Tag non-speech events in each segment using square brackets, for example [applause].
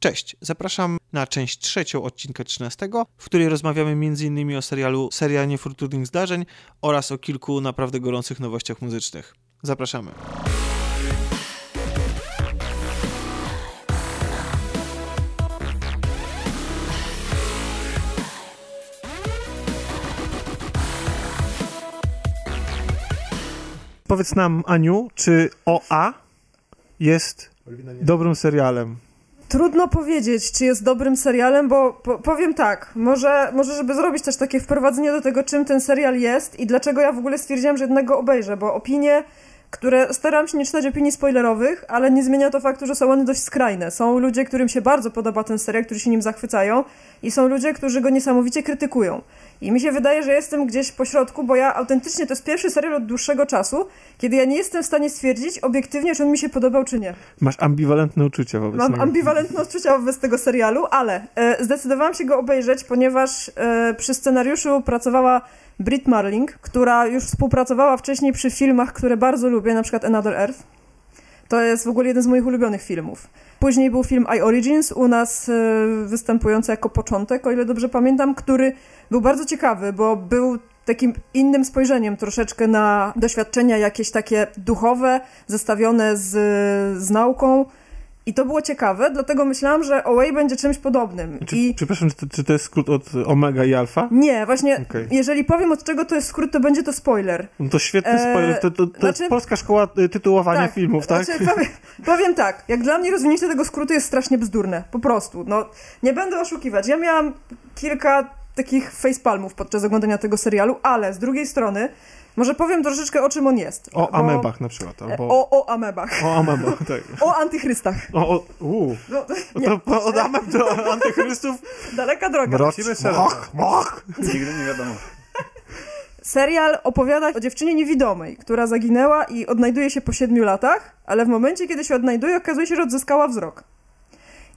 Cześć, zapraszam na część trzecią odcinka 13, w której rozmawiamy m.in. o serialu Seria Niefortunnych Zdarzeń oraz o kilku naprawdę gorących nowościach muzycznych. Zapraszamy. Powiedz nam, Aniu, czy OA jest dobrym serialem? Trudno powiedzieć, czy jest dobrym serialem, bo po, powiem tak, może, może żeby zrobić też takie wprowadzenie do tego, czym ten serial jest i dlaczego ja w ogóle stwierdziłam, że jednego obejrzę, bo opinie, które staram się nie czytać opinii spoilerowych, ale nie zmienia to faktu, że są one dość skrajne. Są ludzie, którym się bardzo podoba ten serial, którzy się nim zachwycają i są ludzie, którzy go niesamowicie krytykują. I mi się wydaje, że jestem gdzieś po środku, bo ja autentycznie to jest pierwszy serial od dłuższego czasu, kiedy ja nie jestem w stanie stwierdzić obiektywnie, czy on mi się podobał, czy nie. Masz ambiwalentne uczucia wobec Mam niego. ambiwalentne odczucia wobec tego serialu, ale e, zdecydowałam się go obejrzeć, ponieważ e, przy scenariuszu pracowała Brit Marling, która już współpracowała wcześniej przy filmach, które bardzo lubię, na przykład Another Earth. To jest w ogóle jeden z moich ulubionych filmów. Później był film I Origins, u nas e, występujący jako początek, o ile dobrze pamiętam, który był bardzo ciekawy, bo był takim innym spojrzeniem troszeczkę na doświadczenia jakieś takie duchowe, zestawione z, z nauką. I to było ciekawe, dlatego myślałam, że Away będzie czymś podobnym. Czy, I Przepraszam, czy to, czy to jest skrót od Omega i Alfa? nie, właśnie, Okej. jeżeli powiem od czego to jest skrót, to będzie to spoiler. No to świetny Eee, spoiler. To, to, to jest znaczy- polska szkoła y, tytułowania filmów, tak? Znaczy, powiem, [laughs] powiem tak, jak dla mnie rozwinięcie tego skrótu jest strasznie bzdurne, po prostu. No, nie będę oszukiwać. Ja miałam kilka takich facepalmów podczas oglądania tego serialu, ale z drugiej strony, może powiem troszeczkę o czym on jest. O bo- amebach na przykład. Albo... O, o amebach. O amebach, tak. [laughs] O antychrystach. O, o, uu. No, No nie, to od ameb do [laughs] antychrystów. daleka droga. Mrocz, szeroko. moch, moch. Nigdy nie wiadomo. Serial opowiada o dziewczynie niewidomej, która zaginęła i odnajduje się po siedmiu latach, ale w momencie, kiedy się odnajduje, okazuje się, że odzyskała wzrok.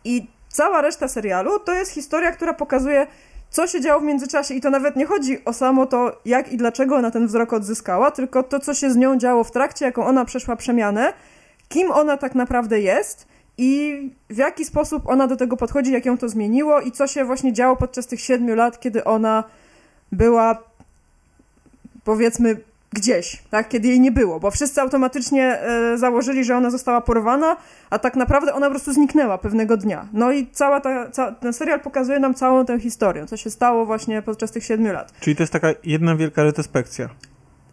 I cała reszta serialu to jest historia, która pokazuje, co się działo w międzyczasie. I to nawet nie chodzi o samo to, jak i dlaczego ona ten wzrok odzyskała, tylko to, co się z nią działo w trakcie, jaką ona przeszła przemianę, kim ona tak naprawdę jest i w jaki sposób ona do tego podchodzi, jak ją to zmieniło i co się właśnie działo podczas tych siedmiu lat, kiedy ona była powiedzmy gdzieś, tak, kiedy jej nie było, bo wszyscy automatycznie e, założyli, że ona została porwana, a tak naprawdę ona po prostu zniknęła pewnego dnia. No i cała ta, ca, ten serial pokazuje nam całą tę historię, co się stało właśnie podczas tych siedmiu lat. Czyli to jest taka jedna wielka retrospekcja.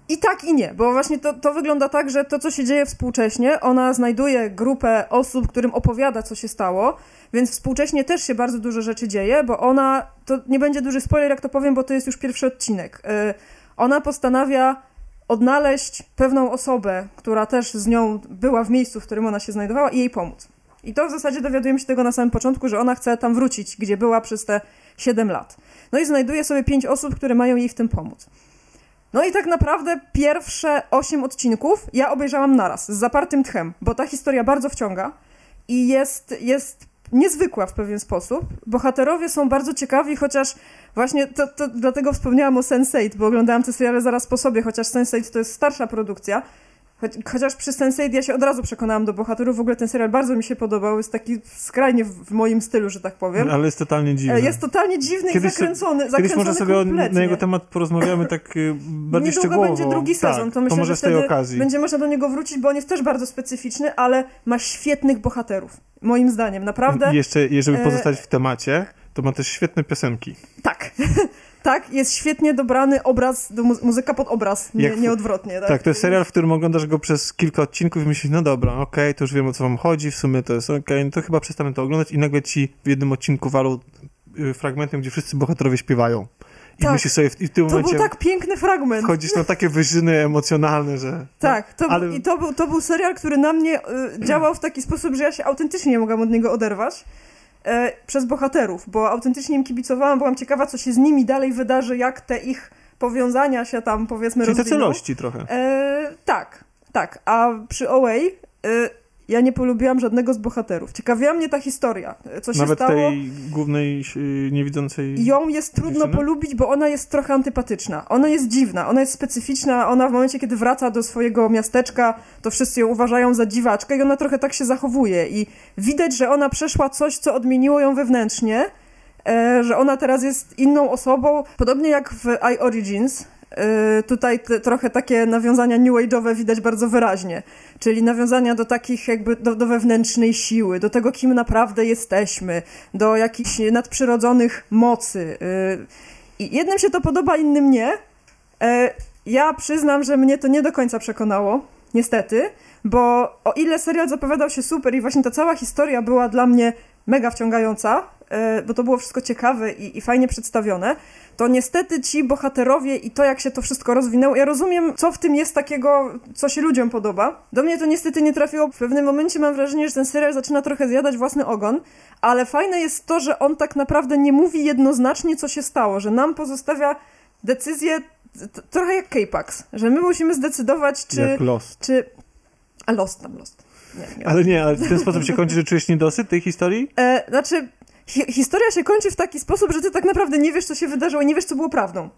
I tak i nie, bo właśnie to, to wygląda tak, że to, co się dzieje współcześnie, ona znajduje grupę osób, którym opowiada, co się stało, więc współcześnie też się bardzo dużo rzeczy dzieje, bo ona, to nie będzie duży spoiler, jak to powiem, bo to jest już pierwszy odcinek. Y, Ona postanawia odnaleźć pewną osobę, która też z nią była w miejscu, w którym ona się znajdowała i jej pomóc. I to w zasadzie dowiadujemy się tego na samym początku, że ona chce tam wrócić, gdzie była przez te 7 lat. No i znajduje sobie pięć osób, które mają jej w tym pomóc. No i tak naprawdę pierwsze 8 odcinków ja obejrzałam naraz, z zapartym tchem, bo ta historia bardzo wciąga i jest, jest niezwykła w pewien sposób. Bohaterowie są bardzo ciekawi, chociaż właśnie to, to dlatego wspomniałam o Sense8, bo oglądałam te seriale zaraz po sobie, chociaż Sense8 to jest starsza produkcja. Choć, chociaż przy Sense8 ja się od razu przekonałam do bohaterów, w ogóle ten serial bardzo mi się podobał, jest taki skrajnie w, w moim stylu, że tak powiem. Ale jest totalnie dziwny. E, Jest totalnie dziwny Kiedyś i zakręcony, Kiedyś zakręcony może sobie kompletnie. na jego temat porozmawiamy tak y, bardziej Niedługo szczegółowo. będzie drugi sezon, tak, to myślę, może że z tej wtedy okazji. będzie można do niego wrócić, bo on jest też bardzo specyficzny, ale ma świetnych bohaterów. Moim zdaniem, naprawdę. I jeszcze, jeżeli E, pozostać w temacie, to ma też świetne piosenki. Tak. [laughs] tak, jest świetnie dobrany obraz, do mu- muzyka pod obraz, nie, Jak nieodwrotnie. Tak? Tak, to jest serial, w którym oglądasz go przez kilka odcinków i myślisz, no dobra, okej, to już wiem o co wam chodzi, w sumie to jest okej, no to chyba przestanę to oglądać i nagle ci w jednym odcinku walą y, fragmentem, gdzie wszyscy bohaterowie śpiewają. I Tak. myślisz sobie, w, i w tym To momencie był tak piękny fragment. wchodzisz na takie wyżyny emocjonalne, że... Tak, to, ale- i to był, to był serial, który na mnie y, działał w taki sposób, że ja się autentycznie nie mogłam od niego oderwać. E, przez bohaterów, bo autentycznie im kibicowałam, byłam ciekawa, co się z nimi dalej wydarzy, jak te ich powiązania się tam, powiedzmy, Czyli te rozwiną. celości trochę. E, tak, tak. A przy Away ja nie polubiłam żadnego z bohaterów. Ciekawiła mnie ta historia, co się Nawet stało. tej głównej yy, niewidzącej... Ją jest trudno dziewczyny? polubić, bo ona jest trochę antypatyczna. Ona jest dziwna, ona jest specyficzna. Ona w momencie, kiedy wraca do swojego miasteczka, to wszyscy ją uważają za dziwaczkę i ona trochę tak się zachowuje. I widać, że ona przeszła coś, co odmieniło ją wewnętrznie, e, że ona teraz jest inną osobą. Podobnie jak w I Origins. E, Tutaj te, trochę takie nawiązania new age'owe widać bardzo wyraźnie, czyli nawiązania do takich jakby do, do wewnętrznej siły, do tego, kim naprawdę jesteśmy, do jakichś nadprzyrodzonych mocy. y, I jednym się to podoba, innym nie. E, Ja przyznam, że mnie to nie do końca przekonało, niestety, bo o ile serial zapowiadał się super i właśnie ta cała historia była dla mnie mega wciągająca, e, bo to było wszystko ciekawe i, i fajnie przedstawione, to niestety ci bohaterowie i to, jak się to wszystko rozwinęło, ja rozumiem, co w tym jest takiego, co się ludziom podoba. Do mnie to niestety nie trafiło. W pewnym momencie mam wrażenie, że ten serial zaczyna trochę zjadać własny ogon, ale fajne jest to, że on tak naprawdę nie mówi jednoznacznie, co się stało, że nam pozostawia decyzję trochę jak K-Pax, że my musimy zdecydować, czy... Jak Lost. czy... A Lost tam, Lost. Nie. Ale nie, ale w ten sposób się kończy, że czujesz niedosyt tej historii? E, znaczy, hi historia się kończy w taki sposób, że ty tak naprawdę nie wiesz, co się wydarzyło i nie wiesz, co było prawdą.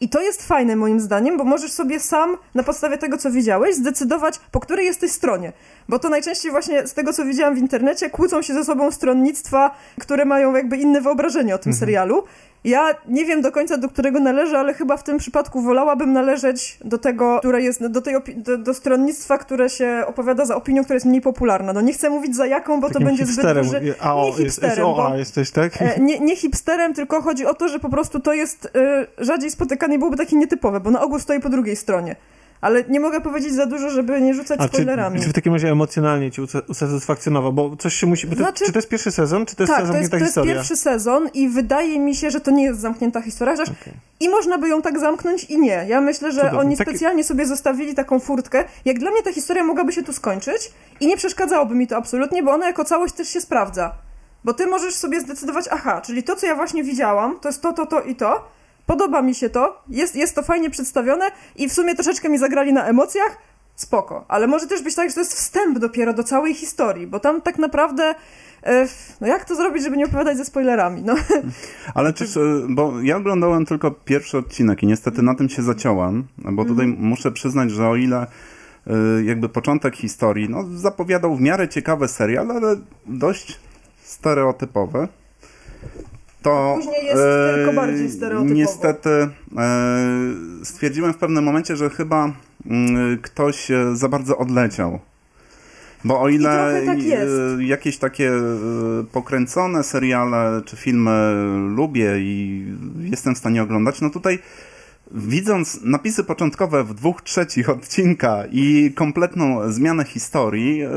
I to jest fajne moim zdaniem, bo możesz sobie sam na podstawie tego, co widziałeś, zdecydować, po której jesteś stronie. Bo to najczęściej właśnie z tego, co widziałam w internecie, kłócą się ze sobą stronnictwa, które mają jakby inne wyobrażenie o tym serialu. Ja nie wiem do końca, do którego należę, ale chyba w tym przypadku wolałabym należeć do tego, które jest, do, tej do, do stronnictwa, które się opowiada za opinią, która jest mniej popularna. No nie chcę mówić za jaką, bo to Takim będzie zbyt hipsterem. duży... A, o, nie jest, jest, hipsterem, bo- a, jesteś, tak? E, nie, nie hipsterem, tylko chodzi o to, że po prostu to jest y, rzadziej spotykane i byłoby takie nietypowe, bo na ogół stoi po drugiej stronie. Ale nie mogę powiedzieć za dużo, żeby nie rzucać A czy, spoilerami. czy w takim razie emocjonalnie usa- usatysfakcjonował? Bo coś się musi... Bo to, Znaczy- czy to jest pierwszy sezon, czy to jest tak, ta to jest, zamknięta to jest historia? pierwszy sezon i wydaje mi się, że to nie jest zamknięta historia, chociaż Okej. i można by ją tak zamknąć i nie. Ja myślę, że oni specjalnie sobie zostawili taką furtkę. Jak dla mnie ta historia mogłaby się tu skończyć i nie przeszkadzałoby mi to absolutnie, bo ona jako całość też się sprawdza. Bo ty możesz sobie zdecydować, aha, czyli to, co ja właśnie widziałam, to jest to, to, to i to. Podoba mi się to, jest, jest to fajnie przedstawione i w sumie troszeczkę mi zagrali na emocjach, spoko. Ale może też być tak, że to jest wstęp dopiero do całej historii, bo tam tak naprawdę, e, no jak to zrobić, żeby nie opowiadać ze spoilerami, no. [laughs] Ale też, e, bo ja oglądałem tylko pierwszy odcinek i niestety na tym się zaciąłem, bo tutaj Mhm. muszę przyznać, że o ile e, jakby początek historii, no zapowiadał w miarę ciekawy serial, ale dość stereotypowy. To Później jest tylko bardziej stereotypowo. Niestety e, stwierdziłem w pewnym momencie, że chyba mm, ktoś e, za bardzo odleciał. Bo o ile tak e, jakieś takie e, pokręcone seriale czy filmy lubię i jestem w stanie oglądać, no tutaj widząc napisy początkowe w dwóch trzecich odcinka i kompletną zmianę historii, e,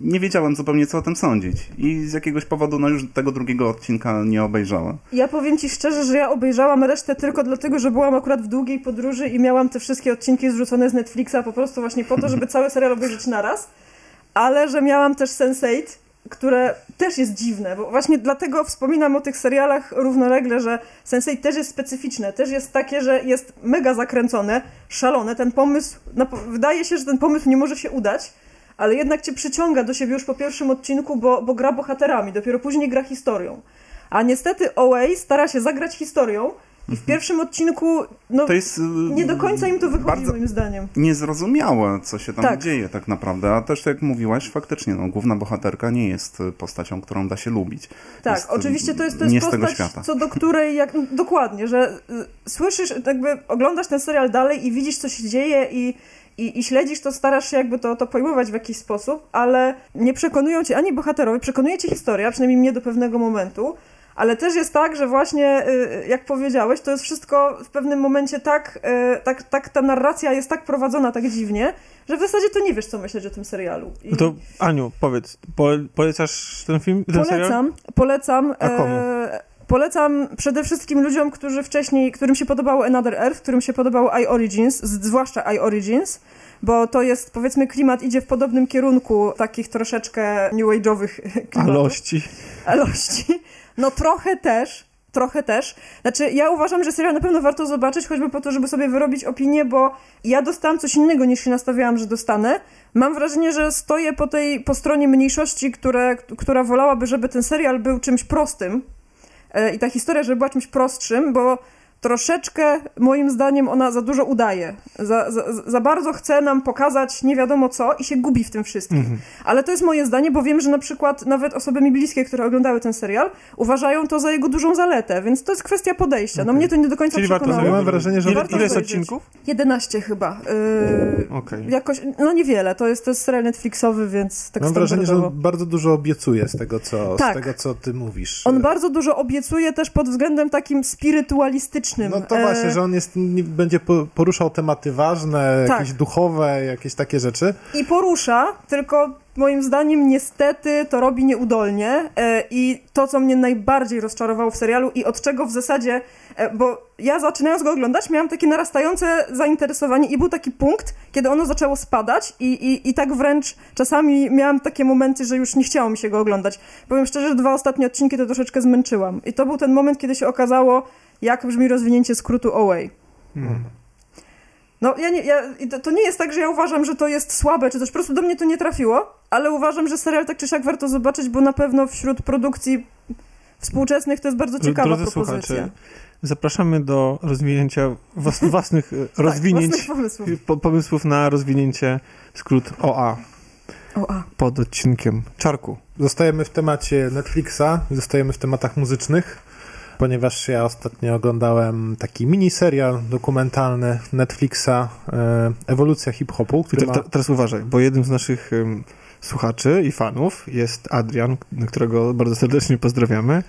nie wiedziałem zupełnie co o tym sądzić. I z jakiegoś powodu no już tego drugiego odcinka nie obejrzałem. Ja powiem ci szczerze, że ja obejrzałam resztę tylko dlatego, że byłam akurat w długiej podróży i miałam te wszystkie odcinki zrzucone z Netflixa po prostu właśnie po to, żeby cały serial obejrzeć naraz. Ale że miałam też Sense8, które też jest dziwne, bo właśnie dlatego wspominam o tych serialach równolegle, że Sense8 też jest specyficzne, też jest takie, że jest mega zakręcone, szalone. Ten pomysł, no, wydaje się, że ten pomysł nie może się udać, ale jednak cię przyciąga do siebie już po pierwszym odcinku, bo, bo gra bohaterami, dopiero później gra historią. A niestety OA stara się zagrać historią i w pierwszym odcinku no, To jest. y, nie do końca im to wychodzi moim zdaniem. niezrozumiałe, co się tam Tak. dzieje tak naprawdę. A też, tak jak mówiłaś, faktycznie, no, główna bohaterka nie jest y, postacią, którą da się lubić. Tak, Jest, y, oczywiście to jest, to jest postać, co do której, jak, dokładnie, że słyszysz, jakby oglądasz ten serial dalej i widzisz, co się dzieje i, i, i śledzisz to, starasz się jakby to, to pojmować w jakiś sposób, ale nie przekonują cię ani bohaterowie, przekonuje cię historia, przynajmniej mnie do pewnego momentu, ale też jest tak, że właśnie, y, jak powiedziałeś, to jest wszystko w pewnym momencie tak, y, tak, tak ta narracja jest tak prowadzona tak dziwnie, że w zasadzie to nie wiesz, co myśleć o tym serialu. I No to Aniu, powiedz, po, polecasz ten film, ten serial? polecam, polecam. A komu? E, polecam przede wszystkim ludziom, którzy wcześniej, którym się podobało Another Earth, którym się podobało I Origins, zwłaszcza I Origins, bo to jest, powiedzmy, klimat idzie w podobnym kierunku takich troszeczkę new age'owych [laughs] klimatów. Alości. Alości. No trochę też, trochę też. Znaczy, ja uważam, że serial na pewno warto zobaczyć, choćby po to, żeby sobie wyrobić opinię, bo ja dostałam coś innego niż się nastawiałam, że dostanę. Mam wrażenie, że stoję po tej, po stronie mniejszości, które, która wolałaby, żeby ten serial był czymś prostym e, i ta historia, żeby była czymś prostszym, bo troszeczkę, moim zdaniem, ona za dużo udaje. Za, za, za bardzo chce nam pokazać nie wiadomo co i się gubi w tym wszystkim. Mhm. Ale to jest moje zdanie, bo wiem, że na przykład nawet osoby mi bliskie, które oglądały ten serial, uważają to za jego dużą zaletę, więc to jest kwestia podejścia. No mnie to nie do końca Czyli warto przekonało. sobie Mam wrażenie, że Ile, warto ile jest odcinków? 11 chyba. Yy, Okej. Jakoś, no niewiele, to jest, to jest serial Netflixowy, więc tak Mam wrażenie, że on bardzo dużo obiecuje z tego, co, Tak. z tego, co ty mówisz. On bardzo dużo obiecuje też pod względem takim spirytualistycznym. No to E, właśnie, że on jest, będzie po- poruszał tematy ważne, Tak. jakieś duchowe, jakieś takie rzeczy. I porusza, tylko moim zdaniem niestety to robi nieudolnie e, i to, co mnie najbardziej rozczarowało w serialu i od czego w zasadzie, e, bo ja zaczynając go oglądać miałam takie narastające zainteresowanie i był taki punkt, kiedy ono zaczęło spadać i, i, i tak wręcz czasami miałam takie momenty, że już nie chciało mi się go oglądać. Powiem szczerze, że dwa ostatnie odcinki to troszeczkę zmęczyłam i to był ten moment, kiedy się okazało, jak brzmi rozwinięcie skrótu Away. No, ja nie, ja, to, nie jest tak, że ja uważam, że to jest słabe, czy coś, po prostu do mnie to nie trafiło, ale uważam, że serial tak czy siak warto zobaczyć, bo na pewno wśród produkcji współczesnych to jest bardzo ciekawa Drodzy propozycja. słuchacze, zapraszamy do rozwinięcia was, własnych e, [laughs] rozwinięć, Tak, własnych pomysłów. po, pomysłów na rozwinięcie skrót OA O, a. pod odcinkiem Czarku. Zostajemy w temacie Netflixa, zostajemy w tematach muzycznych, ponieważ ja ostatnio oglądałem taki miniserial dokumentalny Netflixa e, Ewolucja hip-hopu, który ma... te, teraz uważaj, bo jednym z naszych słuchaczy i fanów jest Adrian, którego bardzo serdecznie pozdrawiamy.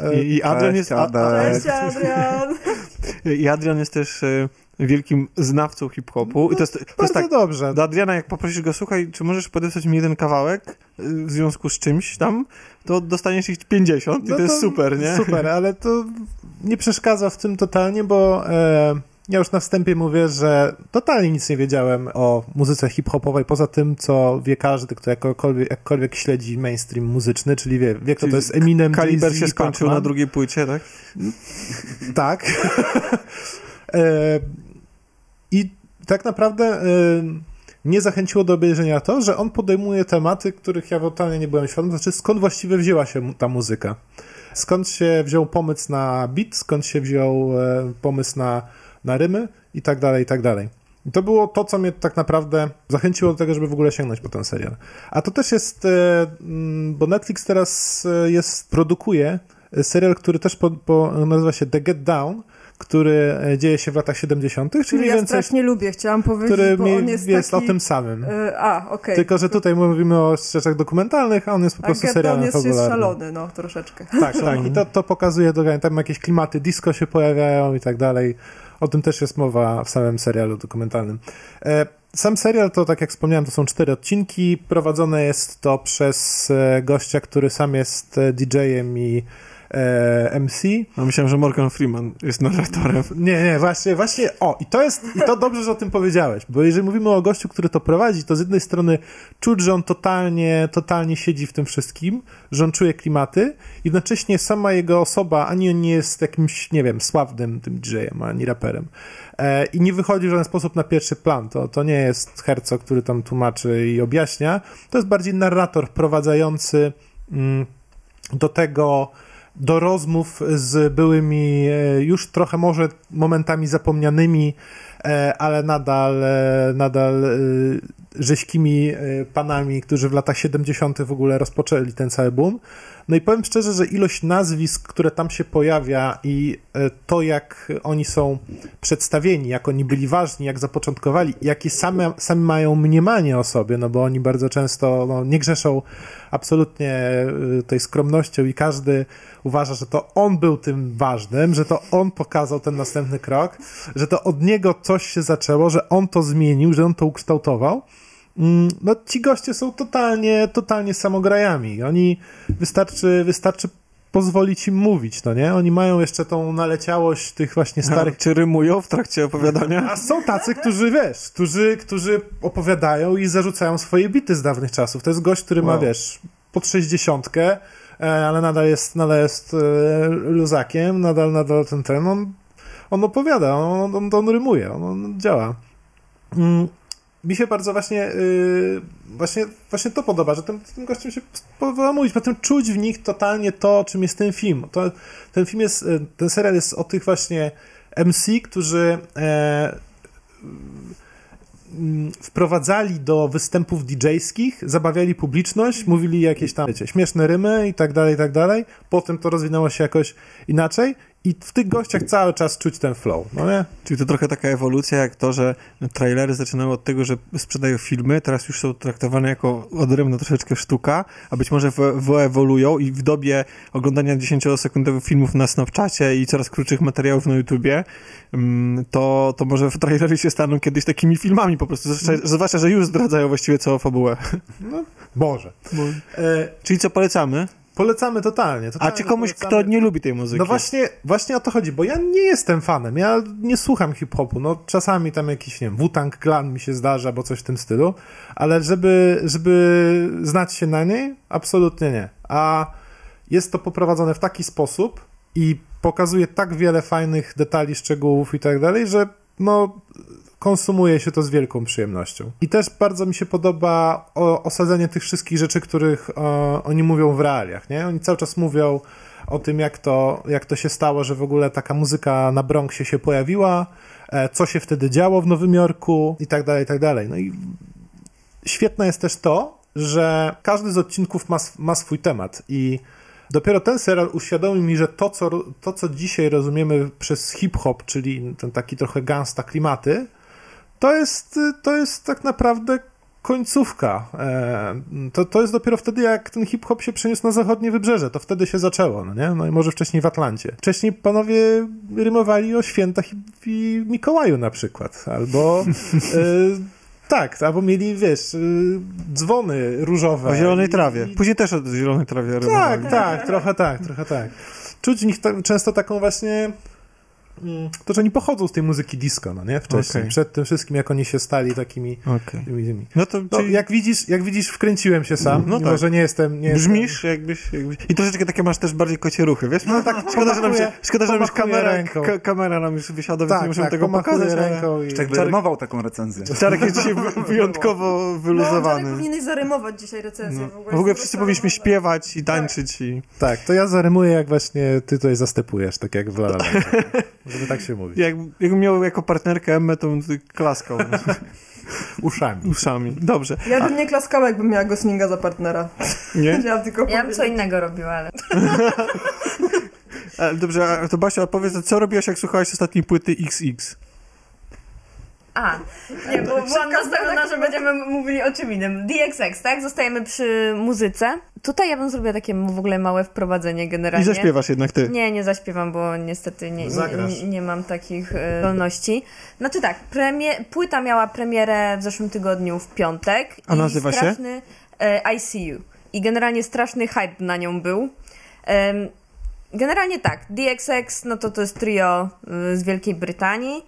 e, I, i Adrian Cześć, jest, a, Adek. Cześć, Adrian! [laughs] I Adrian jest też e, wielkim znawcą hip-hopu. I to jest, to jest Bardzo tak, dobrze. do Adriana, jak poprosisz go, słuchaj, czy możesz podesłać mi jeden kawałek y, w związku z czymś tam, to dostaniesz ich 50 i No to jest super, nie? Super, ale to nie przeszkadza w tym totalnie, bo e, ja już na wstępie mówię, że totalnie nic nie wiedziałem o muzyce hip-hopowej, poza tym, co wie każdy, kto jakkolwiek, jakkolwiek śledzi mainstream muzyczny, czyli wie, wie kto Czyli to jest Eminem, Kaliber się i skończył na drugiej płycie, tak? Tak. [laughs] e, I tak naprawdę e, mnie zachęciło do obejrzenia to, że on podejmuje tematy, których ja totalnie nie byłem świadom, znaczy skąd właściwie wzięła się ta muzyka. Skąd się wziął pomysł na beat, skąd się wziął e, pomysł na, na rymy i tak dalej, i tak dalej. I to było to, co mnie tak naprawdę zachęciło do tego, żeby w ogóle sięgnąć po ten serial. A to też jest, e, mm, bo Netflix teraz e, jest, produkuje serial, który też po, po, nazywa się The Get Down, który e, dzieje się w latach 70., czyli Czyli mniej ja więcej, strasznie lubię, chciałam powiedzieć, który bo mi- on jest, jest taki... o tym samym. E, a, okej. Tylko, że tutaj mówimy o rzeczach dokumentalnych, a on jest po A prostu Get serialem jest, jest fabularnym. szalony, no, troszeczkę. Tak, tak. I to, to pokazuje, tam jakieś klimaty disco się pojawiają i tak dalej. O tym też jest mowa w samym serialu dokumentalnym. E, Sam serial to, tak jak wspomniałem, to są cztery odcinki. Prowadzone jest to przez gościa, który sam jest DJ-em i e, MC. No, myślałem, że Morgan Freeman jest narratorem. Nie, nie, właśnie, właśnie, o, i to jest, i to dobrze, że o tym powiedziałeś, bo jeżeli mówimy o gościu, który to prowadzi, to z jednej strony czuć, że on totalnie, totalnie siedzi w tym wszystkim, że on czuje klimaty, jednocześnie sama jego osoba, ani on nie jest jakimś, nie wiem, sławnym tym DJ-em, ani raperem. E, I nie wychodzi w żaden sposób na pierwszy plan. To, to nie jest herco, który tam tłumaczy i objaśnia. To jest bardziej narrator wprowadzający mm, do tego, do rozmów z byłymi e, już trochę może momentami zapomnianymi, e, ale nadal, e, nadal rzeźkimi e, panami, którzy w latach 70. w ogóle rozpoczęli ten cały boom. No i powiem szczerze, że ilość nazwisk, które tam się pojawia i e, to, jak oni są przedstawieni, jak oni byli ważni, jak zapoczątkowali, jakie same, same mają mniemanie o sobie, no bo oni bardzo często no, nie grzeszą absolutnie e, tej skromnością i każdy uważa, że to on był tym ważnym, że to on pokazał ten następny krok, że to od niego coś się zaczęło, że on to zmienił, że on to ukształtował. Mm, No ci goście są totalnie, totalnie samograjami. Oni wystarczy, wystarczy pozwolić im mówić, no nie? Oni mają jeszcze tą naleciałość tych właśnie starych Czy rymują w trakcie opowiadania? a są tacy, którzy, wiesz, którzy, którzy opowiadają i zarzucają swoje bity z dawnych czasów. To jest gość, który ma, Wow. wiesz, pod sześćdziesiątkę, e, ale nadal jest, nadal jest e, luzakiem, nadal, nadal ten, ten, on, on opowiada, on, on, on rymuje, on, on działa. Mm, mi się bardzo właśnie, yy, właśnie, właśnie to podoba, że tym, tym gościem się podoba mówić, potem czuć w nich totalnie to, czym jest ten film. To, ten film jest, y, ten serial jest o tych właśnie MC, którzy e, mm, wprowadzali do występów DJ-skich, zabawiali publiczność, mówili jakieś tam wiecie, śmieszne rymy i tak dalej, i tak dalej. Potem to rozwinęło się jakoś inaczej i w tych gościach cały czas czuć ten flow, no nie? Czyli to trochę taka ewolucja jak to, że trailery zaczynały od tego, że sprzedają filmy, teraz już są traktowane jako odrębna troszeczkę sztuka, a być może wyewoluują i w dobie oglądania 10-sekundowych filmów na Snapchacie i coraz krótszych materiałów na YouTubie, mm, to, to może trailery się staną kiedyś takimi filmami po prostu, zwłaszcza, zwłaszcza że już zdradzają właściwie całą fabułę. No, może. E, Czyli co polecamy? Polecamy totalnie. totalnie A czy komuś, polecamy. kto nie lubi tej muzyki? No właśnie, właśnie o to chodzi, bo ja nie jestem fanem, ja nie słucham hip-hopu, no czasami tam jakiś, nie wiem, Wu-Tang Clan mi się zdarza, bo coś w tym stylu, ale żeby, żeby znać się na niej, absolutnie nie. A jest to poprowadzone w taki sposób i pokazuje tak wiele fajnych detali, szczegółów i tak dalej, że no konsumuje się to z wielką przyjemnością. I też bardzo mi się podoba osadzenie tych wszystkich rzeczy, których o, oni mówią w realiach, nie? Oni cały czas mówią o tym, jak to, jak to się stało, że w ogóle taka muzyka na Bronxie się pojawiła, e, co się wtedy działo w Nowym Jorku i tak dalej, i tak dalej. No i świetne jest też to, że każdy z odcinków ma, ma swój temat i dopiero ten serial uświadomił mi, że to co, to, co dzisiaj rozumiemy przez hip-hop, czyli ten taki trochę gangsta klimaty, to jest, to jest tak naprawdę końcówka. E, to, to jest dopiero wtedy, jak ten hip-hop się przeniósł na zachodnie wybrzeże. To wtedy się zaczęło, no nie? No i może wcześniej w Atlancie. Wcześniej panowie rymowali o świętach i, i Mikołaju na przykład. Albo... e, [laughs] tak, albo mieli, wiesz, y, dzwony różowe. O zielonej trawie. Później też o zielonej trawie rymowali. Tak, tak, trochę tak, trochę tak. Czuć w nich ta, często taką właśnie. To, że oni pochodzą z tej muzyki disco, no nie? Wcześniej, okay. przed tym wszystkim, jak oni się stali takimi okay. tymi, tymi. No to no, czyli... jak, widzisz, jak widzisz, wkręciłem się sam, no tak. że nie jestem... Nie Brzmisz jestem... Jakbyś, jakbyś, I troszeczkę takie masz też bardziej kocie ruchy, wiesz? No tak, szkoda, że nam się, szkoda, że nam już kamera, ka kamera nam już wysiada, więc tak, nie możemy tak, tego pokazać. Ręką i... Czarek rymował taką recenzję. [laughs] Czarek jest dzisiaj [laughs] wyjątkowo wyluzowany. No, powinieneś zarymować dzisiaj recenzję. No. W ogóle, w ogóle wszyscy powinniśmy śpiewać i tańczyć. Tak. I... tak, to ja zarymuję, jak właśnie ty tutaj zastępujesz, tak jak w La La [laughs] Żeby tak się mówi jak, jakbym miał jako partnerkę Emmę, to bym klaskał. [laughs] Uszami. Uszami, dobrze. Ja bym nie klaskała, jakbym miała Goslinga za partnera. Nie? [laughs] Ja, tylko ja bym co innego robiła, ale... [laughs] Dobrze, to Basia, powiedz, co robiłaś, jak słuchałaś ostatniej płyty XX? A, nie, bo byłam nastawiona, że będziemy mówili o czym innym. DXX, tak? Zostajemy przy muzyce. Tutaj ja bym zrobiła takie w ogóle małe wprowadzenie generalnie. I zaśpiewasz jednak ty. Nie, nie zaśpiewam, bo niestety nie, nie, nie mam takich e, zdolności. Znaczy tak, premie, płyta miała premierę w zeszłym tygodniu w piątek. A nazywa straszny, się? E, ICU. I generalnie straszny hype na nią był. Generalnie tak, DXX, no to to jest trio e, z Wielkiej Brytanii.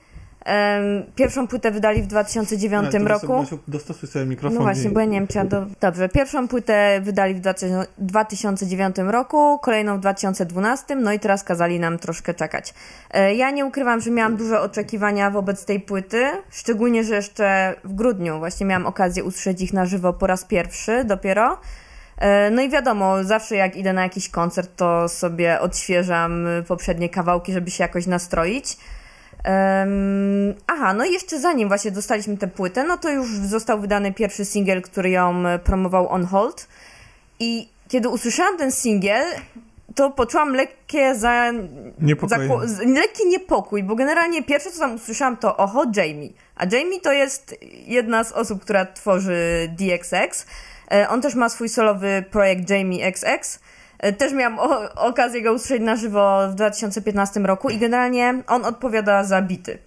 Pierwszą płytę wydali w 2009 no, roku. Dostosuj sobie mikrofon. No właśnie, i... bo ja nie wiem, czy ja do... Dobrze, pierwszą płytę wydali w 2009 roku, kolejną w 2012, no i teraz kazali nam troszkę czekać. E, ja nie ukrywam, że miałam duże oczekiwania wobec tej płyty, szczególnie, że jeszcze w grudniu właśnie miałam okazję usłyszeć ich na żywo po raz pierwszy dopiero. E, no i wiadomo, zawsze jak idę na jakiś koncert, to sobie odświeżam poprzednie kawałki, żeby się jakoś nastroić. Um, aha, no i jeszcze zanim właśnie dostaliśmy tę płytę, no to już został wydany pierwszy singiel, który ją promował On Hold. I kiedy usłyszałam ten singiel, to poczułam lekkie za... Za, lekki niepokój, bo generalnie pierwsze co tam usłyszałam to oho, Jamie. A Jamie to jest jedna z osób, która tworzy DXX. E, on też ma swój solowy projekt Jamie XX. Też miałam o, okazję go usłyszeć na żywo w 2015 roku i generalnie on odpowiada za bity.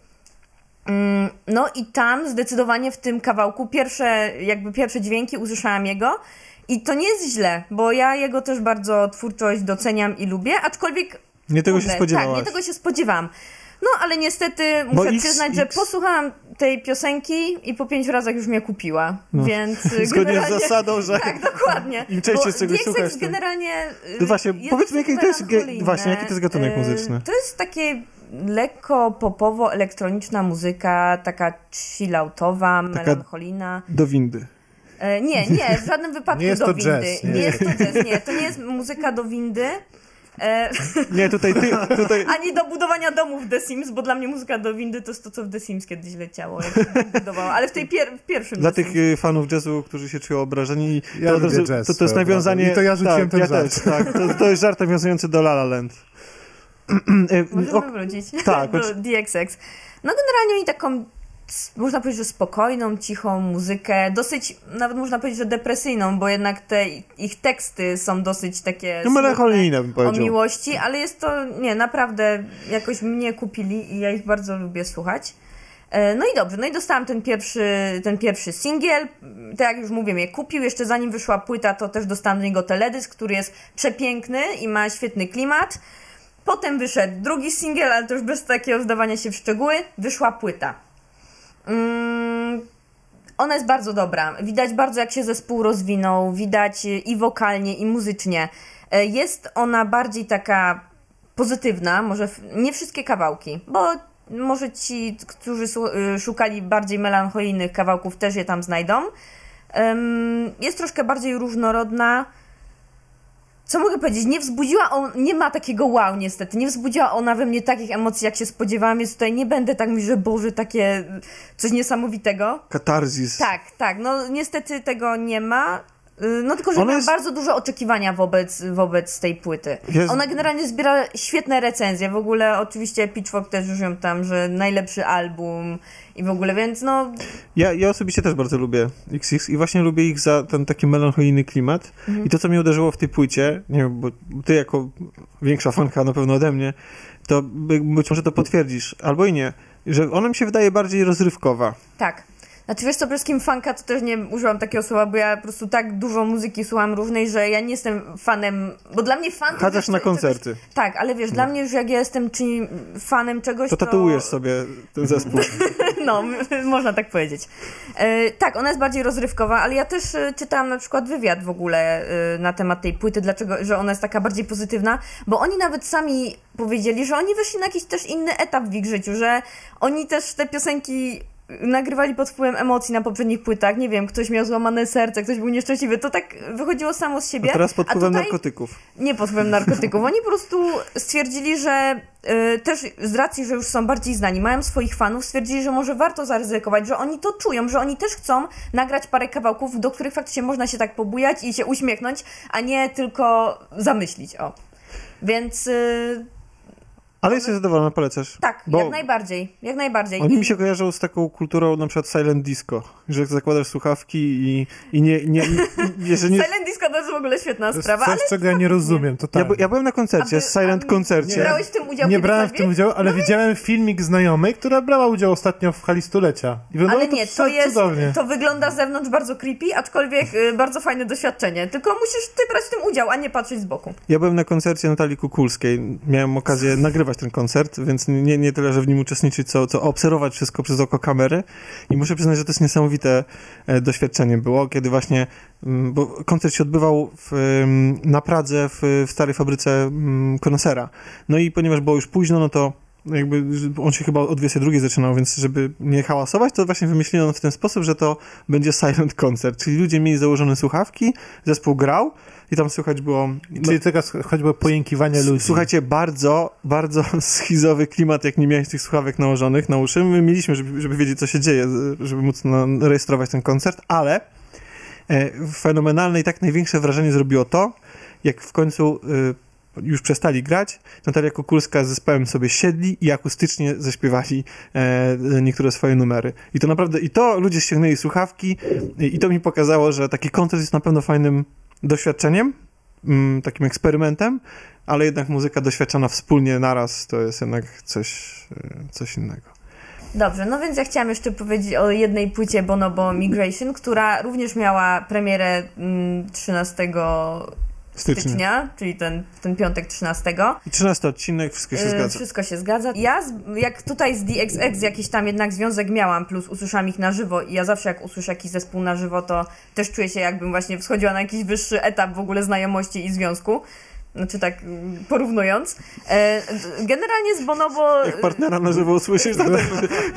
Mm, no i tam zdecydowanie w tym kawałku pierwsze, jakby pierwsze dźwięki usłyszałam jego i to nie jest źle, bo ja jego też bardzo twórczość doceniam i lubię, aczkolwiek... Nie tego się spodziewałaś. Tak, nie tego się spodziewałam. No, ale niestety muszę X- przyznać, że X- posłuchałam tej piosenki i po pięciu razach już mnie kupiła, No. więc y, [laughs] Zgodnie z zasadą, że [laughs] Tak, dokładnie. Im częściej Bo czegoś słuchasz, tym- generalnie... y, No właśnie, jest powiedzmy, jaki to jest ge- właśnie, jaki to jest gatunek Y, muzyczny? To jest takie lekko popowo-elektroniczna muzyka, taka chilloutowa, melancholijna. do windy. E, Nie, nie, w żadnym [laughs] wypadku Nie do to windy. jazz, nie. nie jest to jazz, nie. To nie jest muzyka do windy. E, Nie, tutaj, ty, tutaj [laughs] ani do budowania domów w The Sims, bo dla mnie muzyka do windy to jest to, co w The Sims kiedyś leciało, jak. Ale w tej pier- w pierwszym dla The tych Sims. y, fanów jazzu, którzy się czują obrażeni, Ja to, razu- jazz to, to jest nawiązanie... I to ja rzuciłem tak, ten ja żart. też, tak. To, to jest żart nawiązujący do La La Land. Y, Możemy o- wrócić tak, [laughs] do DXX. No generalnie oni taką, można powiedzieć, że spokojną, cichą muzykę, dosyć, nawet można powiedzieć, że depresyjną, bo jednak te ich teksty są dosyć takie No melancholijne bym o powiedział. miłości, ale jest to, nie, naprawdę jakoś mnie kupili i ja ich bardzo lubię słuchać. E, No i dobrze, no i dostałam ten pierwszy, ten pierwszy singiel. Tak jak już mówię, mnie kupił. Jeszcze zanim wyszła płyta, to też dostałam do niego teledysk, który jest przepiękny i ma świetny klimat. Potem wyszedł drugi singiel, ale to już bez takiego wdawania się w szczegóły. Wyszła płyta. Mm, ona jest bardzo dobra. Widać bardzo, jak się zespół rozwinął. Widać i wokalnie, i muzycznie. E, Jest ona bardziej taka pozytywna, może nie wszystkie kawałki, bo może ci, którzy y, szukali bardziej melancholijnych kawałków, też je tam znajdą. Jest troszkę bardziej różnorodna. Co mogę powiedzieć? Nie wzbudziła on, nie ma takiego wow niestety, nie wzbudziła ona we mnie takich emocji, jak się spodziewałam, więc tutaj nie będę tak mówić, że Boże, takie coś niesamowitego. Katarzis. Tak, tak, no niestety tego nie ma. Y, No tylko, że Ona miałam jest- bardzo duże oczekiwania wobec, wobec tej płyty. Jest- Ona generalnie zbiera świetne recenzje. W ogóle oczywiście Pitchfork też już ją tam, że najlepszy album i w ogóle, więc no Ja, ja osobiście też bardzo lubię XX i właśnie lubię ich za ten taki melancholijny klimat. I to, co mnie uderzyło w tej płycie, nie wiem, bo ty jako większa fanka na pewno ode mnie, to by, być może to potwierdzisz, albo i nie, że ona mi się wydaje bardziej rozrywkowa. tak. Znaczy wiesz co, przede wszystkim fanka to też nie użyłam takiego słowa, bo ja po prostu tak dużo muzyki słucham różnej, że ja nie jestem fanem, bo dla mnie fan... to Chadzasz na to- koncerty, Czegoś, tak, ale wiesz, dla mnie już jak ja jestem czy fanem czegoś, to tatuujesz sobie ten [laughs] zespół. No, [laughs] można tak powiedzieć. E, tak, ona jest bardziej rozrywkowa, ale ja też e, czytałam na przykład wywiad w ogóle e, na temat tej płyty, dlaczego, że ona jest taka bardziej pozytywna, bo oni nawet sami powiedzieli, że oni wyszli na jakiś też inny etap w ich życiu, że oni też te piosenki nagrywali pod wpływem emocji na poprzednich płytach, nie wiem, ktoś miał złamane serce, ktoś był nieszczęśliwy, to tak wychodziło samo z siebie. A teraz pod wpływem tutaj- narkotyków. nie pod wpływem narkotyków. Oni po prostu stwierdzili, że y, też z racji, że już są bardziej znani, mają swoich fanów, stwierdzili, że może warto zaryzykować, że oni to czują, że oni też chcą nagrać parę kawałków, do których faktycznie można się tak pobujać i się uśmiechnąć, a nie tylko zamyślić. O. Więc y, Ale jesteś zadowolona, polecasz? tak, Bo jak najbardziej. Jak najbardziej. Oni I- mi się kojarzą z taką kulturą na przykład silent disco, że zakładasz słuchawki i, i nie, nie, nie, że nie... Silent Disco to jest w ogóle świetna To jest sprawa, ale coś, czego ja nie [laughs] rozumiem Ja, totalnie. by- ja byłem na koncercie, wy- silent koncercie. brałeś w tym udział Nie brałem w tym udziału, ale widziałem filmik znajomej, która brała udział ostatnio w hali stulecia. I Ale nie, to to jest, cudownie. to wygląda z zewnątrz bardzo creepy, aczkolwiek y, bardzo fajne doświadczenie. Tylko musisz ty brać w tym udział, a nie patrzeć z boku. Ja byłem na koncercie Natalii Kukulskiej. Miałem okazję [laughs] nagrywać ten koncert, więc nie, nie tyle, że w nim uczestniczyć, co, co obserwować wszystko przez oko kamery. I muszę przyznać, że to jest niesamowite e, doświadczenie było, kiedy właśnie, mm, bo koncert się odbywał w, na Pradze w, w starej fabryce mm, Konosera. No i ponieważ było już późno, no to jakby on się chyba o 22 zaczynał, więc żeby nie hałasować, to właśnie wymyślono w ten sposób, że to będzie silent concert, czyli ludzie mieli założone słuchawki, zespół grał i tam słychać było... Czyli tylko choćby pojękiwanie ludzi. Słuchajcie, bardzo, bardzo [laughs] schizowy klimat, jak nie miałeś tych słuchawek nałożonych na uszy. My mieliśmy, żeby, żeby wiedzieć, co się dzieje, żeby móc rejestrować ten koncert, ale e, fenomenalne i tak największe wrażenie zrobiło to, jak w końcu e, już przestali grać, Natalia Kukulska z zespołem sobie siedli i akustycznie zaśpiewali e, niektóre swoje numery. I to naprawdę, i to ludzie ściągnęli słuchawki i, i to mi pokazało, że taki koncert jest na pewno fajnym doświadczeniem, mm, takim eksperymentem, ale jednak muzyka doświadczana wspólnie naraz to jest jednak coś, e, coś innego. Dobrze, no więc ja chciałam jeszcze powiedzieć o jednej płycie Bonobo Migration, która również miała premierę mm, 13 Stycznia. stycznia, czyli ten, ten piątek 13. I 13 odcinek, wszystko się E, zgadza. Wszystko się zgadza. Ja, jak tutaj z DXX jakiś tam jednak związek miałam, plus usłyszałam ich na żywo i ja zawsze jak usłyszę jakiś zespół na żywo, to też czuję się jakbym właśnie wschodziła na jakiś wyższy etap w ogóle znajomości i związku. Znaczy tak porównując. E, generalnie z Bonobo... Jak partnera na żywo usłyszysz, to też,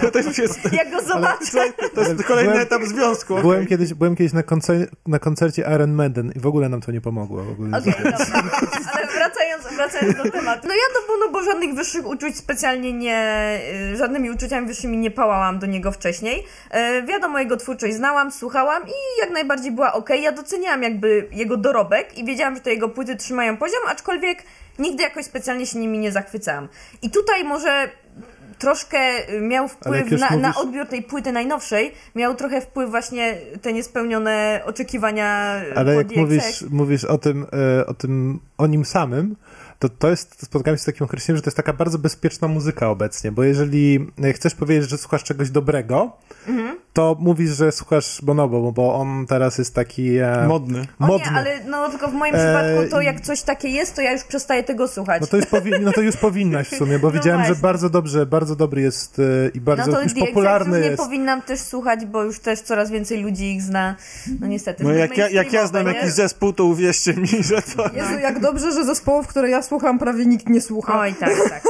to też już jest... [laughs] Jak go zobaczę, To jest kolejny Byłem- etap związku. okej. Byłem kiedyś, byłem kiedyś na, koncer- na koncercie Iron Maiden i w ogóle nam to nie pomogło. W ogóle Okej, dobra. [laughs] Wracając, wracając do tematu. No ja do Bonobo żadnych wyższych uczuć specjalnie nie... y, Żadnymi uczuciami wyższymi nie pałałam do niego wcześniej. E, wiadomo, jego twórczość znałam, słuchałam i jak najbardziej była ok. Ja doceniałam jakby jego dorobek i wiedziałam, że te jego płyty trzymają poziom, aczkolwiek nigdy jakoś specjalnie się nimi nie zachwycałam. I tutaj może troszkę y, miał wpływ na, na mówisz- odbiór tej płyty najnowszej, miał trochę wpływ właśnie te niespełnione oczekiwania Ale po jak mówisz, mówisz o tym, e, o tym, o nim samym, to to jest, spotkałem się z takim określeniem, że to jest taka bardzo bezpieczna muzyka obecnie, bo jeżeli chcesz powiedzieć, że słuchasz czegoś dobrego, Mhm. To mówisz, że słuchasz Bonobo, bo on teraz jest taki e, Modny. O modny. nie, ale no tylko w moim Eee, przypadku to jak coś takie jest, to ja już przestaję tego słuchać. No to, już powi- no to już powinnaś w sumie, bo No widziałem, że właśnie. bardzo dobrze, bardzo dobry jest e, i bardzo no to już DXX popularny już nie jest. powinnam też słuchać, bo już też coraz więcej ludzi ich zna. No niestety. No jak ja, jak ja znam mainstreamowe, jakiś zespół, to uwierzcie mi, że to... Jezu, jak dobrze, że zespołów, które ja słucham, prawie nikt nie słucha. nie? Oj, tak, tak.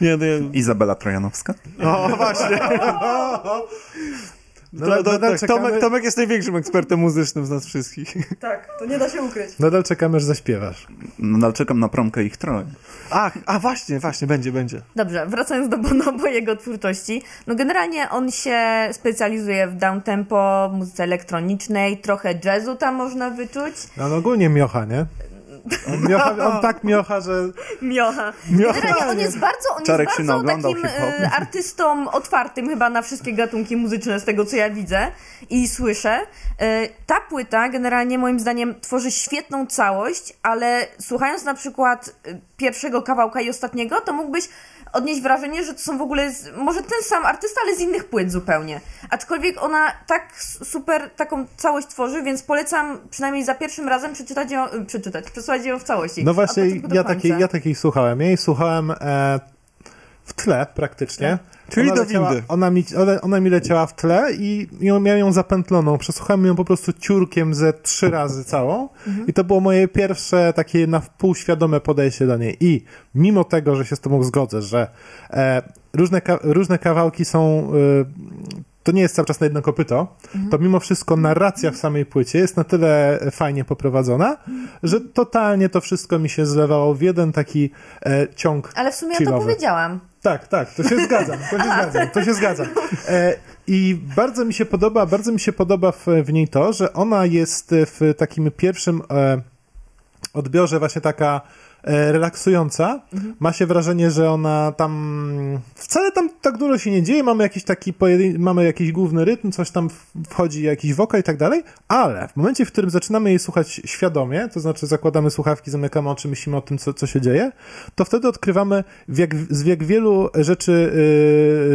Nie, no, ja... Izabela Trojanowska? O, właśnie. [laughs] Nadal, To, to, nadal, tak, czekamy, Tomek, Tomek jest największym ekspertem muzycznym z nas wszystkich. [laughs] Tak, to nie da się ukryć. nadal czekamy, aż zaśpiewasz. Nadal czekam na promkę ich troje. Ach, a właśnie, właśnie, będzie, będzie. Dobrze, wracając do Bonobo, jego twórczości. No generalnie on się specjalizuje w downtempo, muzyce elektronicznej, trochę jazzu tam można wyczuć. No, no ogólnie miocha, nie? On, miocha, on tak miocha, że Miocha. Miocha. Generalnie on jest bardzo, on Czarek jest bardzo takim e, artystą otwartym chyba na wszystkie gatunki muzyczne z tego co ja widzę i słyszę. E, ta płyta generalnie moim zdaniem tworzy świetną całość, ale słuchając na przykład e, pierwszego kawałka i ostatniego, to mógłbyś odnieść wrażenie, że to są w ogóle z, może ten sam artysta, ale z innych płyt zupełnie. Aczkolwiek ona tak super taką całość tworzy, więc polecam przynajmniej za pierwszym razem przeczytać ją, e, przeczytać, przesłuchać ją w całości. No właśnie, ja takiej, ja takiej słuchałem. Jej słuchałem e, w tle praktycznie. Czyli ona do leciała, windy. Ona mi, ona, mi leciała w tle i ją, miałem ją zapętloną. Przesłuchałem ją po prostu ciurkiem ze trzy razy całą i to było moje pierwsze takie na wpół świadome podejście do niej. I mimo tego, że się z tobą zgodzę, że e, różne, ka- różne kawałki są... E, to nie jest cały czas na jedno kopyto, to mimo wszystko narracja w samej płycie jest na tyle fajnie poprowadzona, że totalnie to wszystko mi się zlewało w jeden taki e, ciąg Ale w sumie ja to powiedziałam. Tak, tak, to się zgadzam, to się zgadzam, to się zgadzam. E, I bardzo mi się podoba, bardzo mi się podoba w, w niej to, że ona jest w takim pierwszym e, odbiorze właśnie taka e, relaksująca. Ma się wrażenie, że ona tam wcale tam tak dużo się nie dzieje. Mamy jakiś taki pojedyn- mamy jakiś główny rytm, coś tam wchodzi, jakiś wokal i tak dalej, ale w momencie, w którym zaczynamy jej słuchać świadomie, to znaczy zakładamy słuchawki, zamykamy oczy, myślimy o tym, co, co się dzieje, to wtedy odkrywamy, jak, z jak wielu rzeczy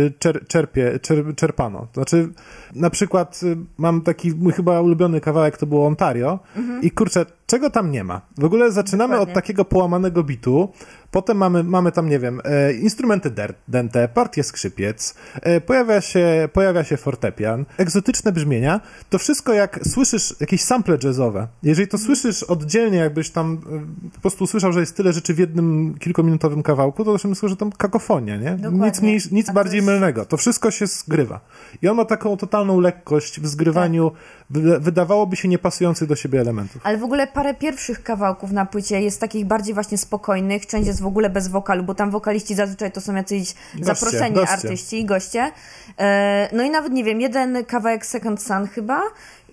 yy, czer, czerpie, czer, czerpano. To znaczy, na przykład y, mam taki mój chyba ulubiony kawałek, to było Ontario i kurczę, czego tam nie ma? W ogóle zaczynamy Dokładnie. od takiego połamanego bitu, potem mamy, mamy tam, nie wiem, e, instrumenty der, dęte, partię skrzypiec, e, pojawia, się, pojawia się fortepian, egzotyczne brzmienia, to wszystko jak słyszysz jakieś sample jazzowe, jeżeli to słyszysz oddzielnie, jakbyś tam e, po prostu usłyszał, że jest tyle rzeczy w jednym kilkuminutowym kawałku, to też myślę, że tam kakofonia, nie? Dokładnie. Nic, mniej, nic A bardziej jest- mylnego. To wszystko się zgrywa. I on ma taką totalną lekkość w zgrywaniu wy- wydawałoby się niepasujących do siebie elementów. Ale w ogóle parę pierwszych kawałków na płycie jest takich bardziej właśnie spokojnych, część jest w ogóle bez wokalu, bo tam wokaliści zazwyczaj to są jacyś zaproszeni goście. artyści, goście. E, no i nawet nie wiem, jeden kawałek Second Sun chyba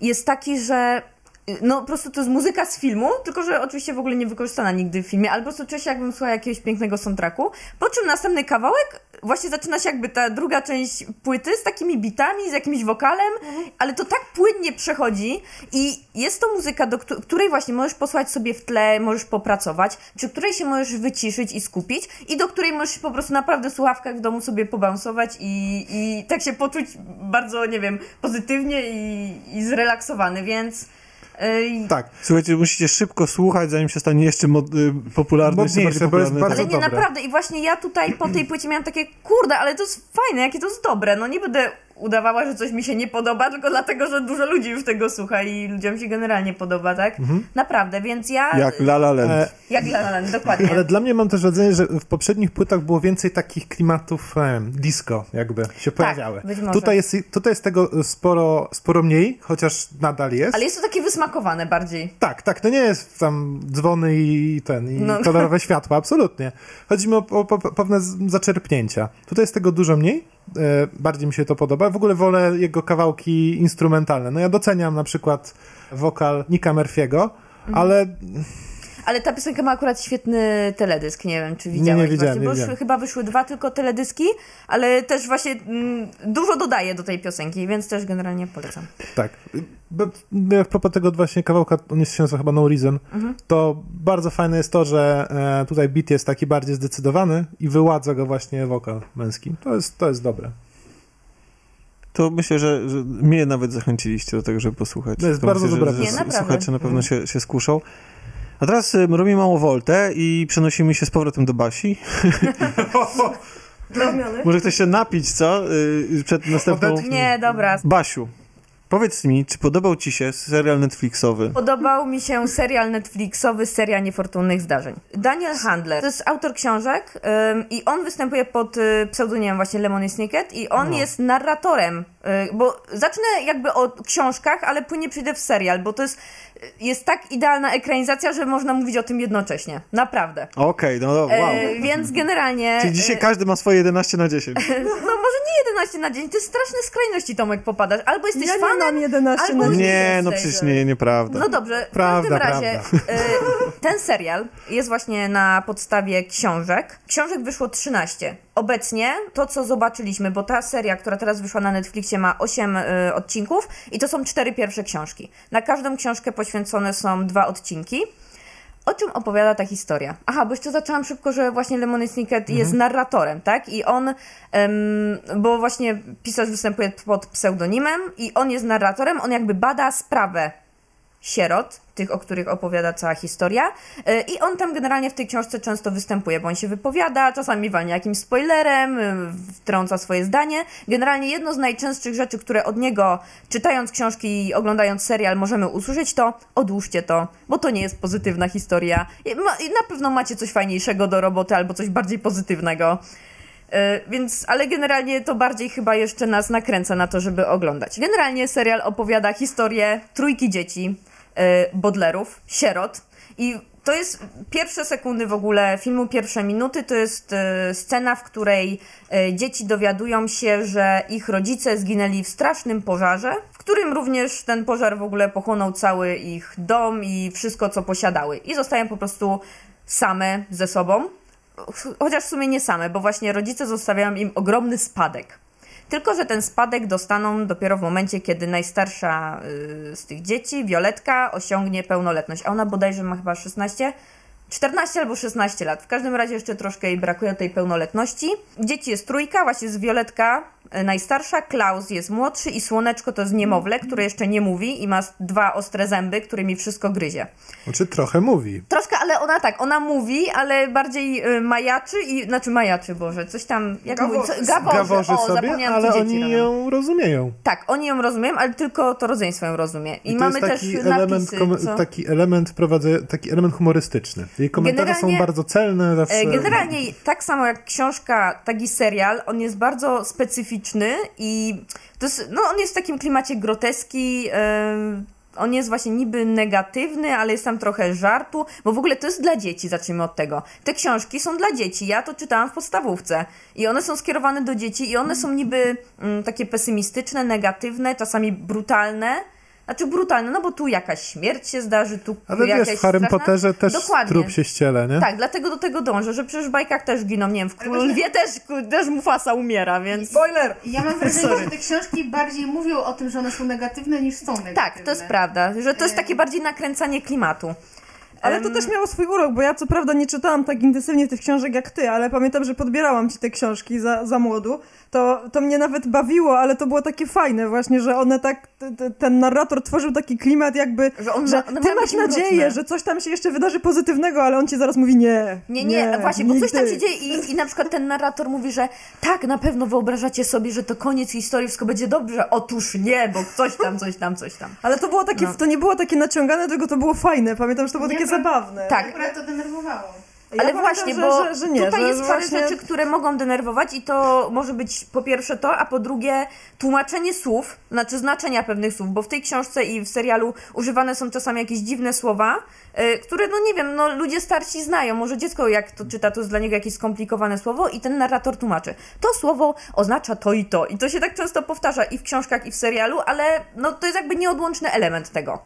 jest taki, że no po prostu to jest muzyka z filmu, tylko że oczywiście w ogóle nie wykorzystana nigdy w filmie, ale po prostu czuję się jakbym słuchała jakiegoś pięknego soundtracku, po czym następny kawałek właśnie zaczyna się jakby ta druga część płyty z takimi bitami, z jakimś wokalem, ale to tak płynnie przechodzi i jest to muzyka, do któ- której właśnie możesz posłać sobie w tle, możesz popracować, przy której się możesz wyciszyć i skupić i do której możesz po prostu naprawdę w słuchawkach w domu sobie pobalansować i, i tak się poczuć bardzo, nie wiem, pozytywnie i, i zrelaksowany, więc Tak. Słuchajcie, musicie szybko słuchać, zanim się stanie jeszcze mod, y, popularny, jeszcze Modniejsze, bardziej bo jest popularny. bardzo Ale nie, dobre. naprawdę. I właśnie ja tutaj po tej płycie miałam takie, kurde, ale to jest fajne, jakie to jest dobre. No nie będę udawała, że coś mi się nie podoba, tylko dlatego, że dużo ludzi już tego słucha i ludziom się generalnie podoba, tak? Naprawdę, więc ja... Jak La La Land. E, Jak La La Land, dokładnie. Ale dla mnie mam też wrażenie, że w poprzednich płytach było więcej takich klimatów e, disco, jakby się pojawiały. być może. Tutaj jest, tutaj jest tego sporo, sporo mniej, chociaż nadal jest. Ale jest to takie wysmakowane bardziej. Tak, tak, to nie jest tam dzwony i ten, i No. kolorowe światła, absolutnie. Chodzi mi o, o, o pewne zaczerpnięcia. Tutaj jest tego dużo mniej, e, bardziej mi się to podoba. W ogóle wolę jego kawałki instrumentalne. No ja doceniam na przykład wokal Nika Murphy'ego, Mhm. ale Ale ta piosenka ma akurat świetny teledysk, nie wiem, czy widziałeś nie widziałem, właśnie, nie bo widziałem. chyba wyszły dwa tylko teledyski, ale też właśnie mm, dużo dodaje do tej piosenki, więc też generalnie polecam. tak. Bo, a propos tego właśnie kawałka, on jest się nazywa chyba No Reason, Mhm. to bardzo fajne jest to, że e, tutaj beat jest taki bardziej zdecydowany i wyładza go właśnie wokal męski. To jest, to jest dobre. To myślę, że, że mnie nawet zachęciliście do tego, żeby posłuchać. To jest To bardzo myślę, dobra że, że Nie, naprawdę. Słuchacze na pewno się, się skuszą. A teraz y, robimy małą woltę i przenosimy się z powrotem do Basi. [laughs] Może ktoś się napić, co? Y, przed następną... Nie, dobra. Basiu, powiedz mi, czy podobał ci się serial Netflixowy? Podobał mi się serial Netflixowy Seria Niefortunnych Zdarzeń. Daniel Handler to jest autor książek ym, i on występuje pod y, pseudonimem właśnie Lemony Snicket i on jest narratorem, y, bo zacznę jakby o książkach, ale płynnie przyjdę w serial, bo to jest, jest tak idealna ekranizacja, że można mówić o tym jednocześnie. Naprawdę. Okej, no wow. E, więc [laughs] generalnie... Czyli dzisiaj e, każdy ma swoje 11 na 10. [laughs] No może nie 11 na dzień, to jest straszne skrajności Tomek popadasz. Albo jesteś Ja nie fanem, mam 11 albo na nie dzień. Nie, no przecież nie, nieprawda. No dobrze, w Prawda, każdym razie y, ten serial jest właśnie na podstawie książek. Książek wyszło 13. Obecnie to, co zobaczyliśmy, bo ta seria, która teraz wyszła na Netflixie ma 8 y, odcinków i to są cztery pierwsze książki. Na każdą książkę poświęcone są dwa odcinki. O czym opowiada ta historia? Aha, bo jeszcze zaczęłam szybko, że właśnie Lemony Snicket jest narratorem, tak? I on, bo właśnie pisarz występuje pod pseudonimem i on jest narratorem, on jakby bada sprawę sierot, tych, o których opowiada cała historia. Y, I on tam generalnie w tej książce często występuje, bo on się wypowiada, czasami walnie jakimś spoilerem, y, wtrąca swoje zdanie. Generalnie jedno z najczęstszych rzeczy, które od niego, czytając książki i oglądając serial, możemy usłyszeć, to odłóżcie to, bo to nie jest pozytywna historia. I na pewno macie coś fajniejszego do roboty albo coś bardziej pozytywnego. Y, Więc, ale generalnie to bardziej chyba jeszcze nas nakręca na to, żeby oglądać. Generalnie serial opowiada historię trójki dzieci, bodlerów, sierot i to jest pierwsze sekundy w ogóle filmu, pierwsze minuty, to jest y, scena, w której y, dzieci dowiadują się, że ich rodzice zginęli w strasznym pożarze, w którym również ten pożar w ogóle pochłonął cały ich dom i wszystko, co posiadały. I zostają po prostu same ze sobą. Chociaż w sumie nie same, bo właśnie rodzice zostawiają im ogromny spadek. Tylko, że ten spadek dostaną dopiero w momencie, kiedy najstarsza y, z tych dzieci, Violetka, osiągnie pełnoletność. A ona bodajże ma chyba 16, 14 albo 16 lat. W każdym razie jeszcze troszkę jej brakuje tej pełnoletności. Dzieci jest trójka, właśnie jest Violetka najstarsza, Klaus jest młodszy i Słoneczko to jest niemowlę, które jeszcze nie mówi i ma dwa ostre zęby, którymi wszystko gryzie. Znaczy trochę mówi. Troszkę, ale ona tak, ona mówi, ale bardziej y, majaczy i, znaczy majaczy, Boże, coś tam, jak Gaworzy. mówi, co, gaworzy, Gaworzy o, sobie, zapomniałam, ale oni robią. ją rozumieją. Tak, oni ją rozumieją, ale tylko to rodzeństwo ją rozumie. I, I to mamy jest też taki element, napisy, kom- co... taki element prowadze, taki element humorystyczny. Jej komentarze są Generalnie- bardzo celne. Zawsze... E, Generalnie tak samo jak książka, tak i serial, on jest bardzo specyficzny i to jest, no on jest w takim klimacie groteski, em, on jest właśnie niby negatywny, ale jest tam trochę żartu, bo w ogóle to jest dla dzieci, zacznijmy od tego. Te książki są dla dzieci, ja to czytałam w podstawówce i one są skierowane do dzieci i one są niby mm, takie pesymistyczne, negatywne, czasami brutalne, znaczy brutalne, no bo tu jakaś śmierć się zdarzy, tu Ale jakaś wiesz, w Harrym straszna... Potterze też Dokładnie. trup się ściele, nie? Tak, dlatego do tego dążę, że przecież w bajkach też giną, nie wiem, w Królu Lwie też, też Mufasa umiera, więc... Spoiler! Ja mam wrażenie, że te książki bardziej mówią o tym, że one są negatywne niż są negatywne. Tak, to jest prawda, że to jest takie bardziej nakręcanie klimatu. Ale to też miało swój urok, bo ja co prawda nie czytałam tak intensywnie tych książek jak ty, ale pamiętam, że podbierałam ci te książki za, za młodu. To, to mnie nawet bawiło, ale to było takie fajne właśnie, że one tak, ten narrator tworzył taki klimat jakby, Że on że ty masz nadzieję, że coś tam się jeszcze wydarzy pozytywnego, ale on ci zaraz mówi nie. Nie, nie, właśnie, bo coś tam się dzieje i, i na przykład ten narrator mówi, że tak, na pewno wyobrażacie sobie, że to koniec historii, wszystko będzie dobrze. Otóż nie, bo coś tam, coś tam, coś tam. Ale to było takie, No. to nie było takie naciągane, tylko to było fajne. Pamiętam, że to było Nie, takie zabawne. Tak. Akurat to denerwowało. Ja Ale właśnie, że, bo że, że nie, tutaj że jest parę właśnie... rzeczy, które mogą denerwować i to może być po pierwsze to, a po drugie tłumaczenie słów, znaczy znaczenia pewnych słów, bo w tej książce i w serialu używane są czasami jakieś dziwne słowa, y, które, no nie wiem, no ludzie starsi znają, może dziecko jak to czyta, to jest dla niego jakieś skomplikowane słowo i ten narrator tłumaczy. To słowo oznacza to i to i to się tak często powtarza i w książkach i w serialu, ale no to jest jakby nieodłączny element tego.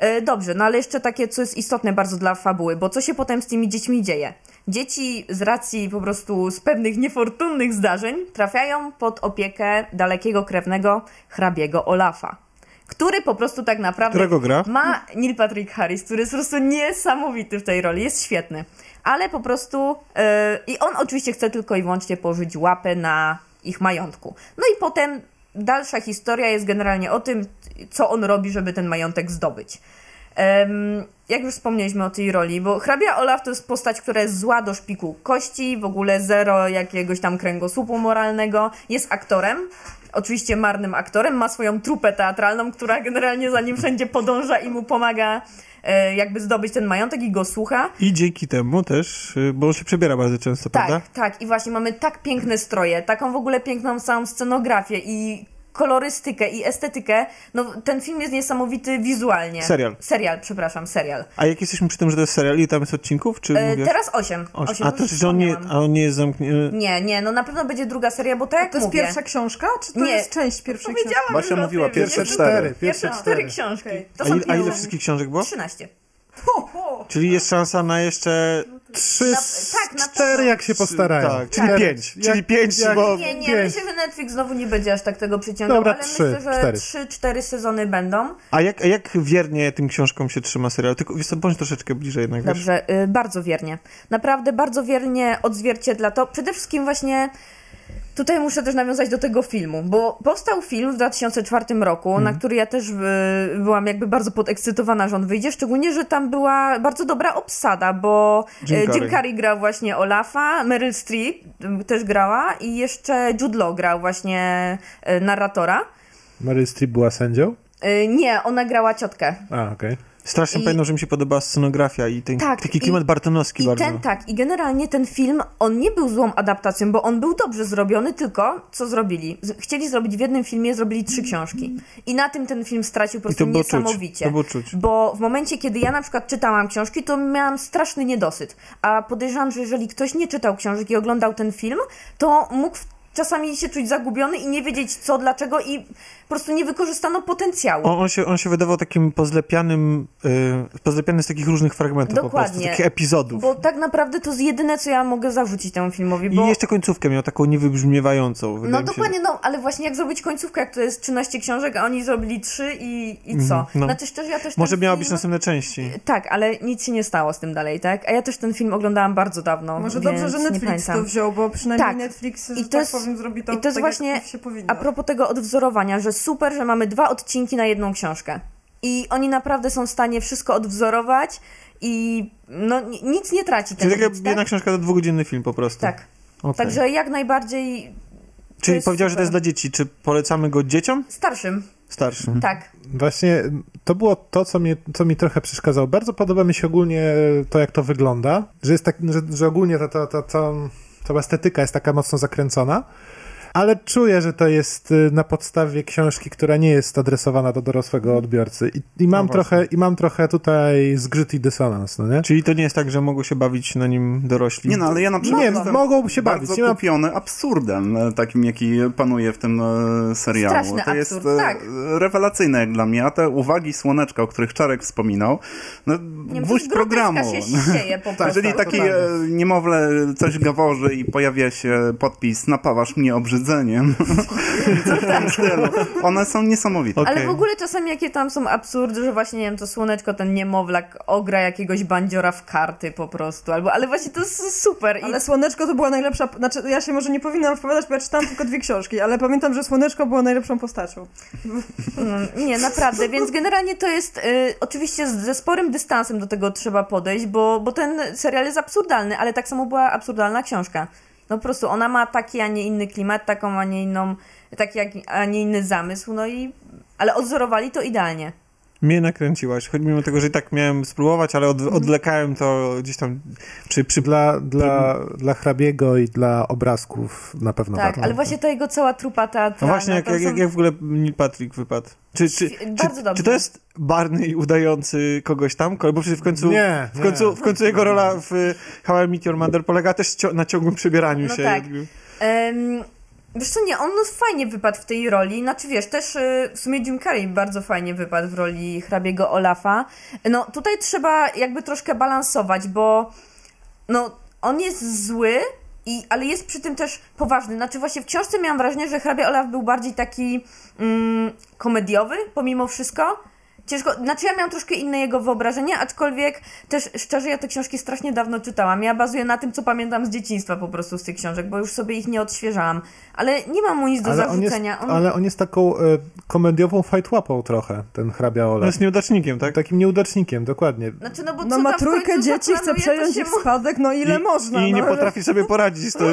E, Dobrze, no ale jeszcze takie, co jest istotne bardzo dla fabuły, bo co się potem z tymi dziećmi dzieje? Dzieci z racji po prostu z pewnych niefortunnych zdarzeń trafiają pod opiekę dalekiego krewnego hrabiego Olafa, który po prostu tak naprawdę ma Neil Patrick Harris, który jest po prostu niesamowity w tej roli, jest świetny. Ale po prostu e, i on oczywiście chce tylko i wyłącznie położyć łapę na ich majątku. No i potem dalsza historia jest generalnie o tym, co on robi, żeby ten majątek zdobyć. Jak już wspomnieliśmy o tej roli, bo hrabia Olaf to jest postać, która jest zła do szpiku kości, w ogóle zero jakiegoś tam kręgosłupu moralnego, jest aktorem, oczywiście marnym aktorem, ma swoją trupę teatralną, która generalnie za nim wszędzie podąża i mu pomaga jakby zdobyć ten majątek i go słucha. I dzięki temu też, y, bo on się przebiera bardzo często, Tak, prawda? tak. I właśnie mamy tak piękne stroje, taką w ogóle piękną całą scenografię i kolorystykę i estetykę. No, ten film jest niesamowity wizualnie. Serial. Serial, przepraszam, serial. A jak jesteśmy przy tym, że to jest serial i tam jest odcinków, czy E, teraz osiem. A to czy on nie, a on nie jest zamknięty? Nie, nie, no na pewno będzie druga seria, bo tak jak To jest mówię, pierwsza książka, czy to Nie. jest część pierwszej książki? Powiedziałam Basia mówiła pierwsze cztery. Pierwsze cztery książki. To A, są ile, a ile wszystkich książek było? 13. Czyli jest szansa na jeszcze... Trzy, tak, na cztery jak się postarają. Tak, czyli Cztery. pięć. Czyli Jak- pięć, jak- bo... Nie, nie, Pięć. myślę, że Netflix znowu nie będzie aż tak tego przyciągał, Dobra, ale trzy, myślę, że cztery. 3-4 sezony będą. A jak, a jak wiernie tym książkom się trzyma serial? Tylko wiesz bądź troszeczkę bliżej jednak, wiesz? Dobrze, y, bardzo wiernie. Naprawdę bardzo wiernie odzwierciedla to. Przede wszystkim właśnie tutaj muszę też nawiązać do tego filmu, bo powstał film w 2004 roku, Mhm. na który ja też y, byłam jakby bardzo podekscytowana, że on wyjdzie, szczególnie, że tam była bardzo dobra obsada, bo Jim y, Carrey. Jim Carrey grał właśnie Olafa, Meryl Streep y, też grała i jeszcze Jude Law grał właśnie y, narratora. Meryl Streep była sędzią? Y, Nie, ona grała ciotkę. A, okej. Strasznie I- pamiętam, że mi się podobała scenografia i ten, Tak, taki i- klimat bartonowski I bardzo. ten tak, i generalnie ten film, on nie był złą adaptacją, bo on był dobrze zrobiony, tylko co zrobili? Chcieli zrobić w jednym filmie, zrobili trzy książki. I na tym ten film stracił po I prostu to było czuć. niesamowicie. To było czuć. Bo w momencie, kiedy ja na przykład czytałam książki, to miałam straszny niedosyt. A podejrzewam, że jeżeli ktoś nie czytał książek i oglądał ten film, to mógł czasami się czuć zagubiony i nie wiedzieć co, dlaczego i prostu nie wykorzystano potencjału. On, on, się, on się wydawał takim pozlepianym, y, pozlepiany z takich różnych fragmentów po prostu, Dokładnie. takich epizodów. Bo tak naprawdę to jest jedyne, co ja mogę zarzucić temu filmowi. Bo... I jeszcze końcówkę miał taką niewybrzmiewającą. No mi się. dokładnie, no, ale właśnie jak zrobić końcówkę, jak to jest 13 książek, a oni zrobili 3 i, i co? Mhm, no. Znaczy szczerze, ja też Może ten miały film... być następne części. Tak, ale nic się nie stało z tym dalej, tak? A ja też ten film oglądałam bardzo dawno, Może więc dobrze, że Netflix to wziął, bo przynajmniej Tak. Netflix, że I to tak jest- powiem, zrobi to, i to jest tak, właśnie jak się powinno. A propos tego odwzorowania, że super, że mamy dwa odcinki na jedną książkę. I oni naprawdę są w stanie wszystko odwzorować i no ni- nic nie traci Czyli taka widz, jedna tak? książka to dwugodzinny film po prostu. Tak. Okej. Także jak najbardziej Czyli jest powiedziałeś, że to super. jest dla dzieci. Czy polecamy go dzieciom? starszym, Starszym. tak. Właśnie to było to, co, mnie, co mi trochę przeszkadzało. Bardzo podoba mi się ogólnie to, jak to wygląda, że, jest tak, że, że ogólnie ta, ta, ta, ta, cała estetyka jest taka mocno zakręcona, ale czuję, że to jest y, na podstawie książki, która nie jest adresowana do dorosłego odbiorcy. I, i, mam, No trochę, i mam trochę tutaj zgrzyt i dysonans, no nie? Czyli to nie jest tak, że mogą się bawić na nim dorośli? Nie no, ale ja na przykład Nie, mogą się bawić. bardzo mam- kupiony absurdem e, takim, jaki panuje w tym e, serialu. Straszny to jest absurd, e, tak. rewelacyjne jak dla mnie, a te uwagi Słoneczka, o których Czarek wspominał, no Nie gwóźdź jest programu. się sieje po [laughs] prostu. Jeżeli taki e, niemowlę coś gaworzy i pojawia się podpis napawasz mnie obrzy brzydzeniem. W stylu. One są niesamowite. Okej. Ale w ogóle czasami jakie tam są absurdy, że właśnie, nie wiem, to słoneczko, ten niemowlak ogra jakiegoś bandziora w karty po prostu, albo, ale właśnie to jest super. I Ale Słoneczko to była najlepsza, znaczy ja się może nie powinnam wpowiadać, bo ja czytałam tylko dwie książki, ale pamiętam, że Słoneczko było najlepszą postacią. No, nie, naprawdę, więc generalnie to jest y, oczywiście ze sporym dystansem do tego trzeba podejść, bo, bo ten serial jest absurdalny, ale tak samo była absurdalna książka. No po prostu ona ma taki, a nie inny klimat, taką, a nie inną, taki, a nie inny zamysł, no i ale odzorowali to idealnie. Mnie nakręciłaś, choć mimo tego, że i tak miałem spróbować, ale Mhm. od, odwlekałem to gdzieś tam przy, przy Dla, dla, dla hrabiego i dla obrazków na pewno tak, warto. ale właśnie ta jego cała trupa No teatralna, właśnie, jak, tam jak, są- jak, jak w ogóle Neil Patrick wypadł? Czy, czy, czy, dobrze. czy to jest Barney udający kogoś tam? Bo przecież w końcu, Nie, w końcu, nie. w końcu jego rola w How I Meet Your Mother polega też na ciągłym przebieraniu No się. tak. Em, wiesz co, nie, on fajnie wypadł w tej roli, znaczy wiesz, też y, w sumie Jim Carrey bardzo fajnie wypadł w roli hrabiego Olafa. No tutaj trzeba jakby troszkę balansować, bo no on jest zły, i, ale jest przy tym też poważny. Znaczy właśnie w książce miałam wrażenie, że hrabia Olaf był bardziej taki mm, komediowy pomimo wszystko. Ciężko, znaczy ja miałam troszkę inne jego wyobrażenie, aczkolwiek też szczerze ja te książki strasznie dawno czytałam. Ja bazuję na tym, co pamiętam z dzieciństwa po prostu z tych książek, bo już sobie ich nie odświeżałam. Ale nie mam mu nic do ale, on jest, zarzucenia. On ale on jest taką e, komediową fajtłapą trochę, ten hrabia On Olaf. jest nieudacznikiem, tak? Takim nieudacznikiem, dokładnie. Znaczy, no bo No ma trójkę dzieci, chce przejąć się ich spadek, no ile I, można. I nie no. potrafi sobie poradzić z to. [laughs]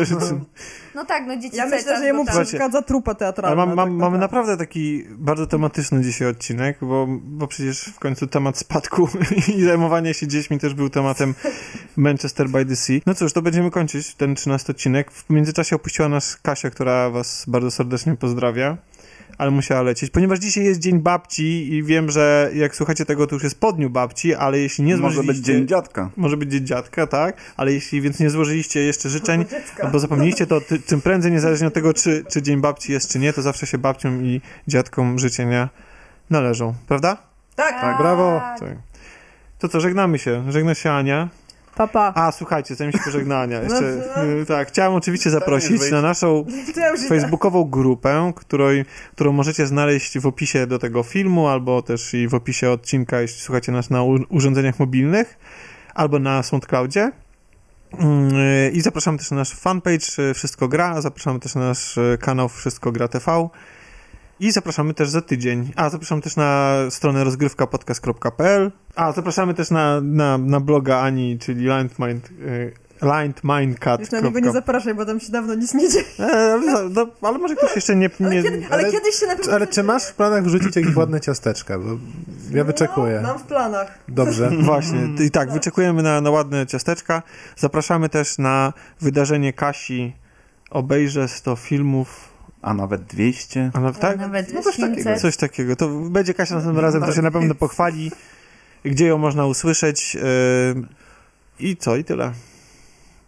No tak, no dzieci Ja myślę, że jemu przeszkadza trupa Ale teatralna. mam, mam, tak mamy naprawdę. naprawdę taki bardzo tematyczny dzisiaj odcinek, bo, bo przecież w końcu temat spadku [laughs] i zajmowania się dziećmi też był tematem Manchester by the Sea. No cóż, to będziemy kończyć ten 13 odcinek. W międzyczasie opuściła nas Kasia, która was bardzo serdecznie pozdrawia. Ale musiała lecieć, ponieważ dzisiaj jest Dzień Babci i wiem, że jak słuchacie tego, to już jest po dniu babci, ale jeśli nie Może złożyliście... być dzień dziadka. Może być dzień dziadka, tak? Ale jeśli więc nie złożyliście jeszcze życzeń, albo zapomnieliście, to ty, tym prędzej, niezależnie od tego, czy, czy dzień babci jest, czy nie, to zawsze się babciom i dziadkom życzenia należą, prawda? Tak, Tak. Brawo. Tak. To co, żegnamy się. Żegna się Ania. papa. A, słuchajcie, zanim się pożegna Ania, [laughs] jeszcze, No, y, tak, chciałem oczywiście zaprosić na naszą [laughs] facebookową grupę, której, którą możecie znaleźć w opisie do tego filmu, albo też i w opisie odcinka, jeśli słuchacie nas na urządzeniach mobilnych, albo na SoundCloudzie. Mm, y, I zapraszamy też na nasz fanpage y, Wszystko Gra, zapraszamy też na nasz kanał Wszystko Gra TV i zapraszamy też za tydzień. A, zapraszamy też na stronę rozgrywkapodcast.pl A, zapraszamy też na, na, na bloga Ani, czyli Landmind, y, Już na niego nie zapraszaj, bo tam się dawno nic nie dzieje. E, ale, no, ale może ktoś jeszcze nie... Ale, nie kiedy, ale, ale- kiedyś się na pewno... Ale czy masz w planach wrzucić jakieś [clears throat] ładne ciasteczka? Bo ja wyczekuję. No, mam w planach. Dobrze. [laughs] Właśnie, i tak, wyczekujemy na, na ładne ciasteczka. Zapraszamy też na wydarzenie Kasi Obejrzę 100 filmów, A nawet 200. a nawet, tak? Nawet No coś takiego, 500. coś takiego. To będzie Kasia następnym razem, to się na pewno pochwali, gdzie ją można usłyszeć yy, i co, i tyle.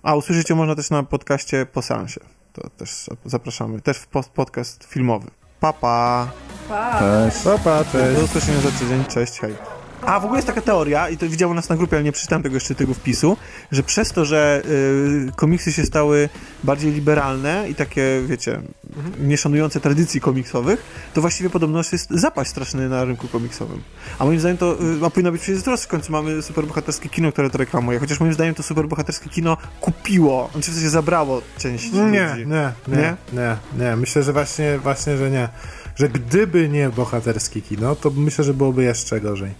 A usłyszeć ją można też na podcaście po seansie. To też zapraszamy, też w post- podcast filmowy. Pa, pa. Pa. Cześć. Opa, cześć. Do usłyszenia za tydzień. Cześć, hej. A w ogóle jest taka teoria, i to widziałem nas na grupie, ale nie przeczytałem tego jeszcze tego wpisu, że przez to, że y, komiksy się stały bardziej liberalne i takie, wiecie, nie szanujące tradycji komiksowych, to właściwie podobno jest zapaść straszny na rynku komiksowym. A moim zdaniem to, y, a powinno być przecież teraz w końcu mamy superbohaterskie kino, które to reklamuje, chociaż moim zdaniem to superbohaterskie kino kupiło, znaczy w sensie zabrało część Nie, ludzi. nie, nie, Nie? nie, nie. Myślę, że właśnie, właśnie, że nie. Że gdyby nie bohaterskie kino, to myślę, że byłoby jeszcze gorzej.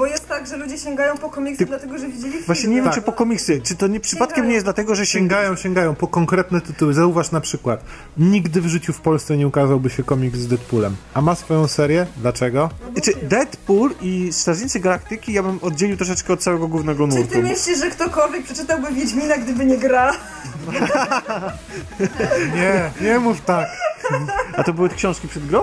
Bo jest tak, że ludzie sięgają po komiksy, Ty- dlatego że widzieli filmy. Właśnie nie wiem, Tak. czy po komiksy, czy to nie przypadkiem nie jest dlatego, że sięgają Sięgają, sięgają po konkretne tytuły. Zauważ na przykład, nigdy w życiu w Polsce nie ukazałby się komiks z Deadpoolem. A ma swoją serię? Dlaczego? Czy Deadpool i Strażnicy Galaktyki ja bym oddzielił troszeczkę od całego głównego Czy nurtu. ty myślisz, że ktokolwiek przeczytałby Wiedźmina, gdyby nie gra? [laughs] Nie, nie mów tak. A to były książki przed grą?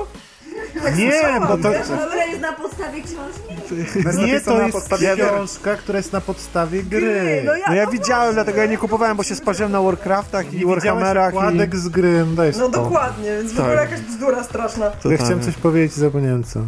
Nie, bo to... Jest na podstawie książki? Nie, to jest podstawie książka, która jest na podstawie gry. No ja, No ja widziałem, dlatego ja nie kupowałem, bo się sparzyłem na Warcraftach i Nie Warhammerach widziałeś okładek z gry, no no dokładnie, więc w Tak. ogóle jakaś bzdura straszna. i... Ja chciałem coś powiedzieć i zapomniałem co.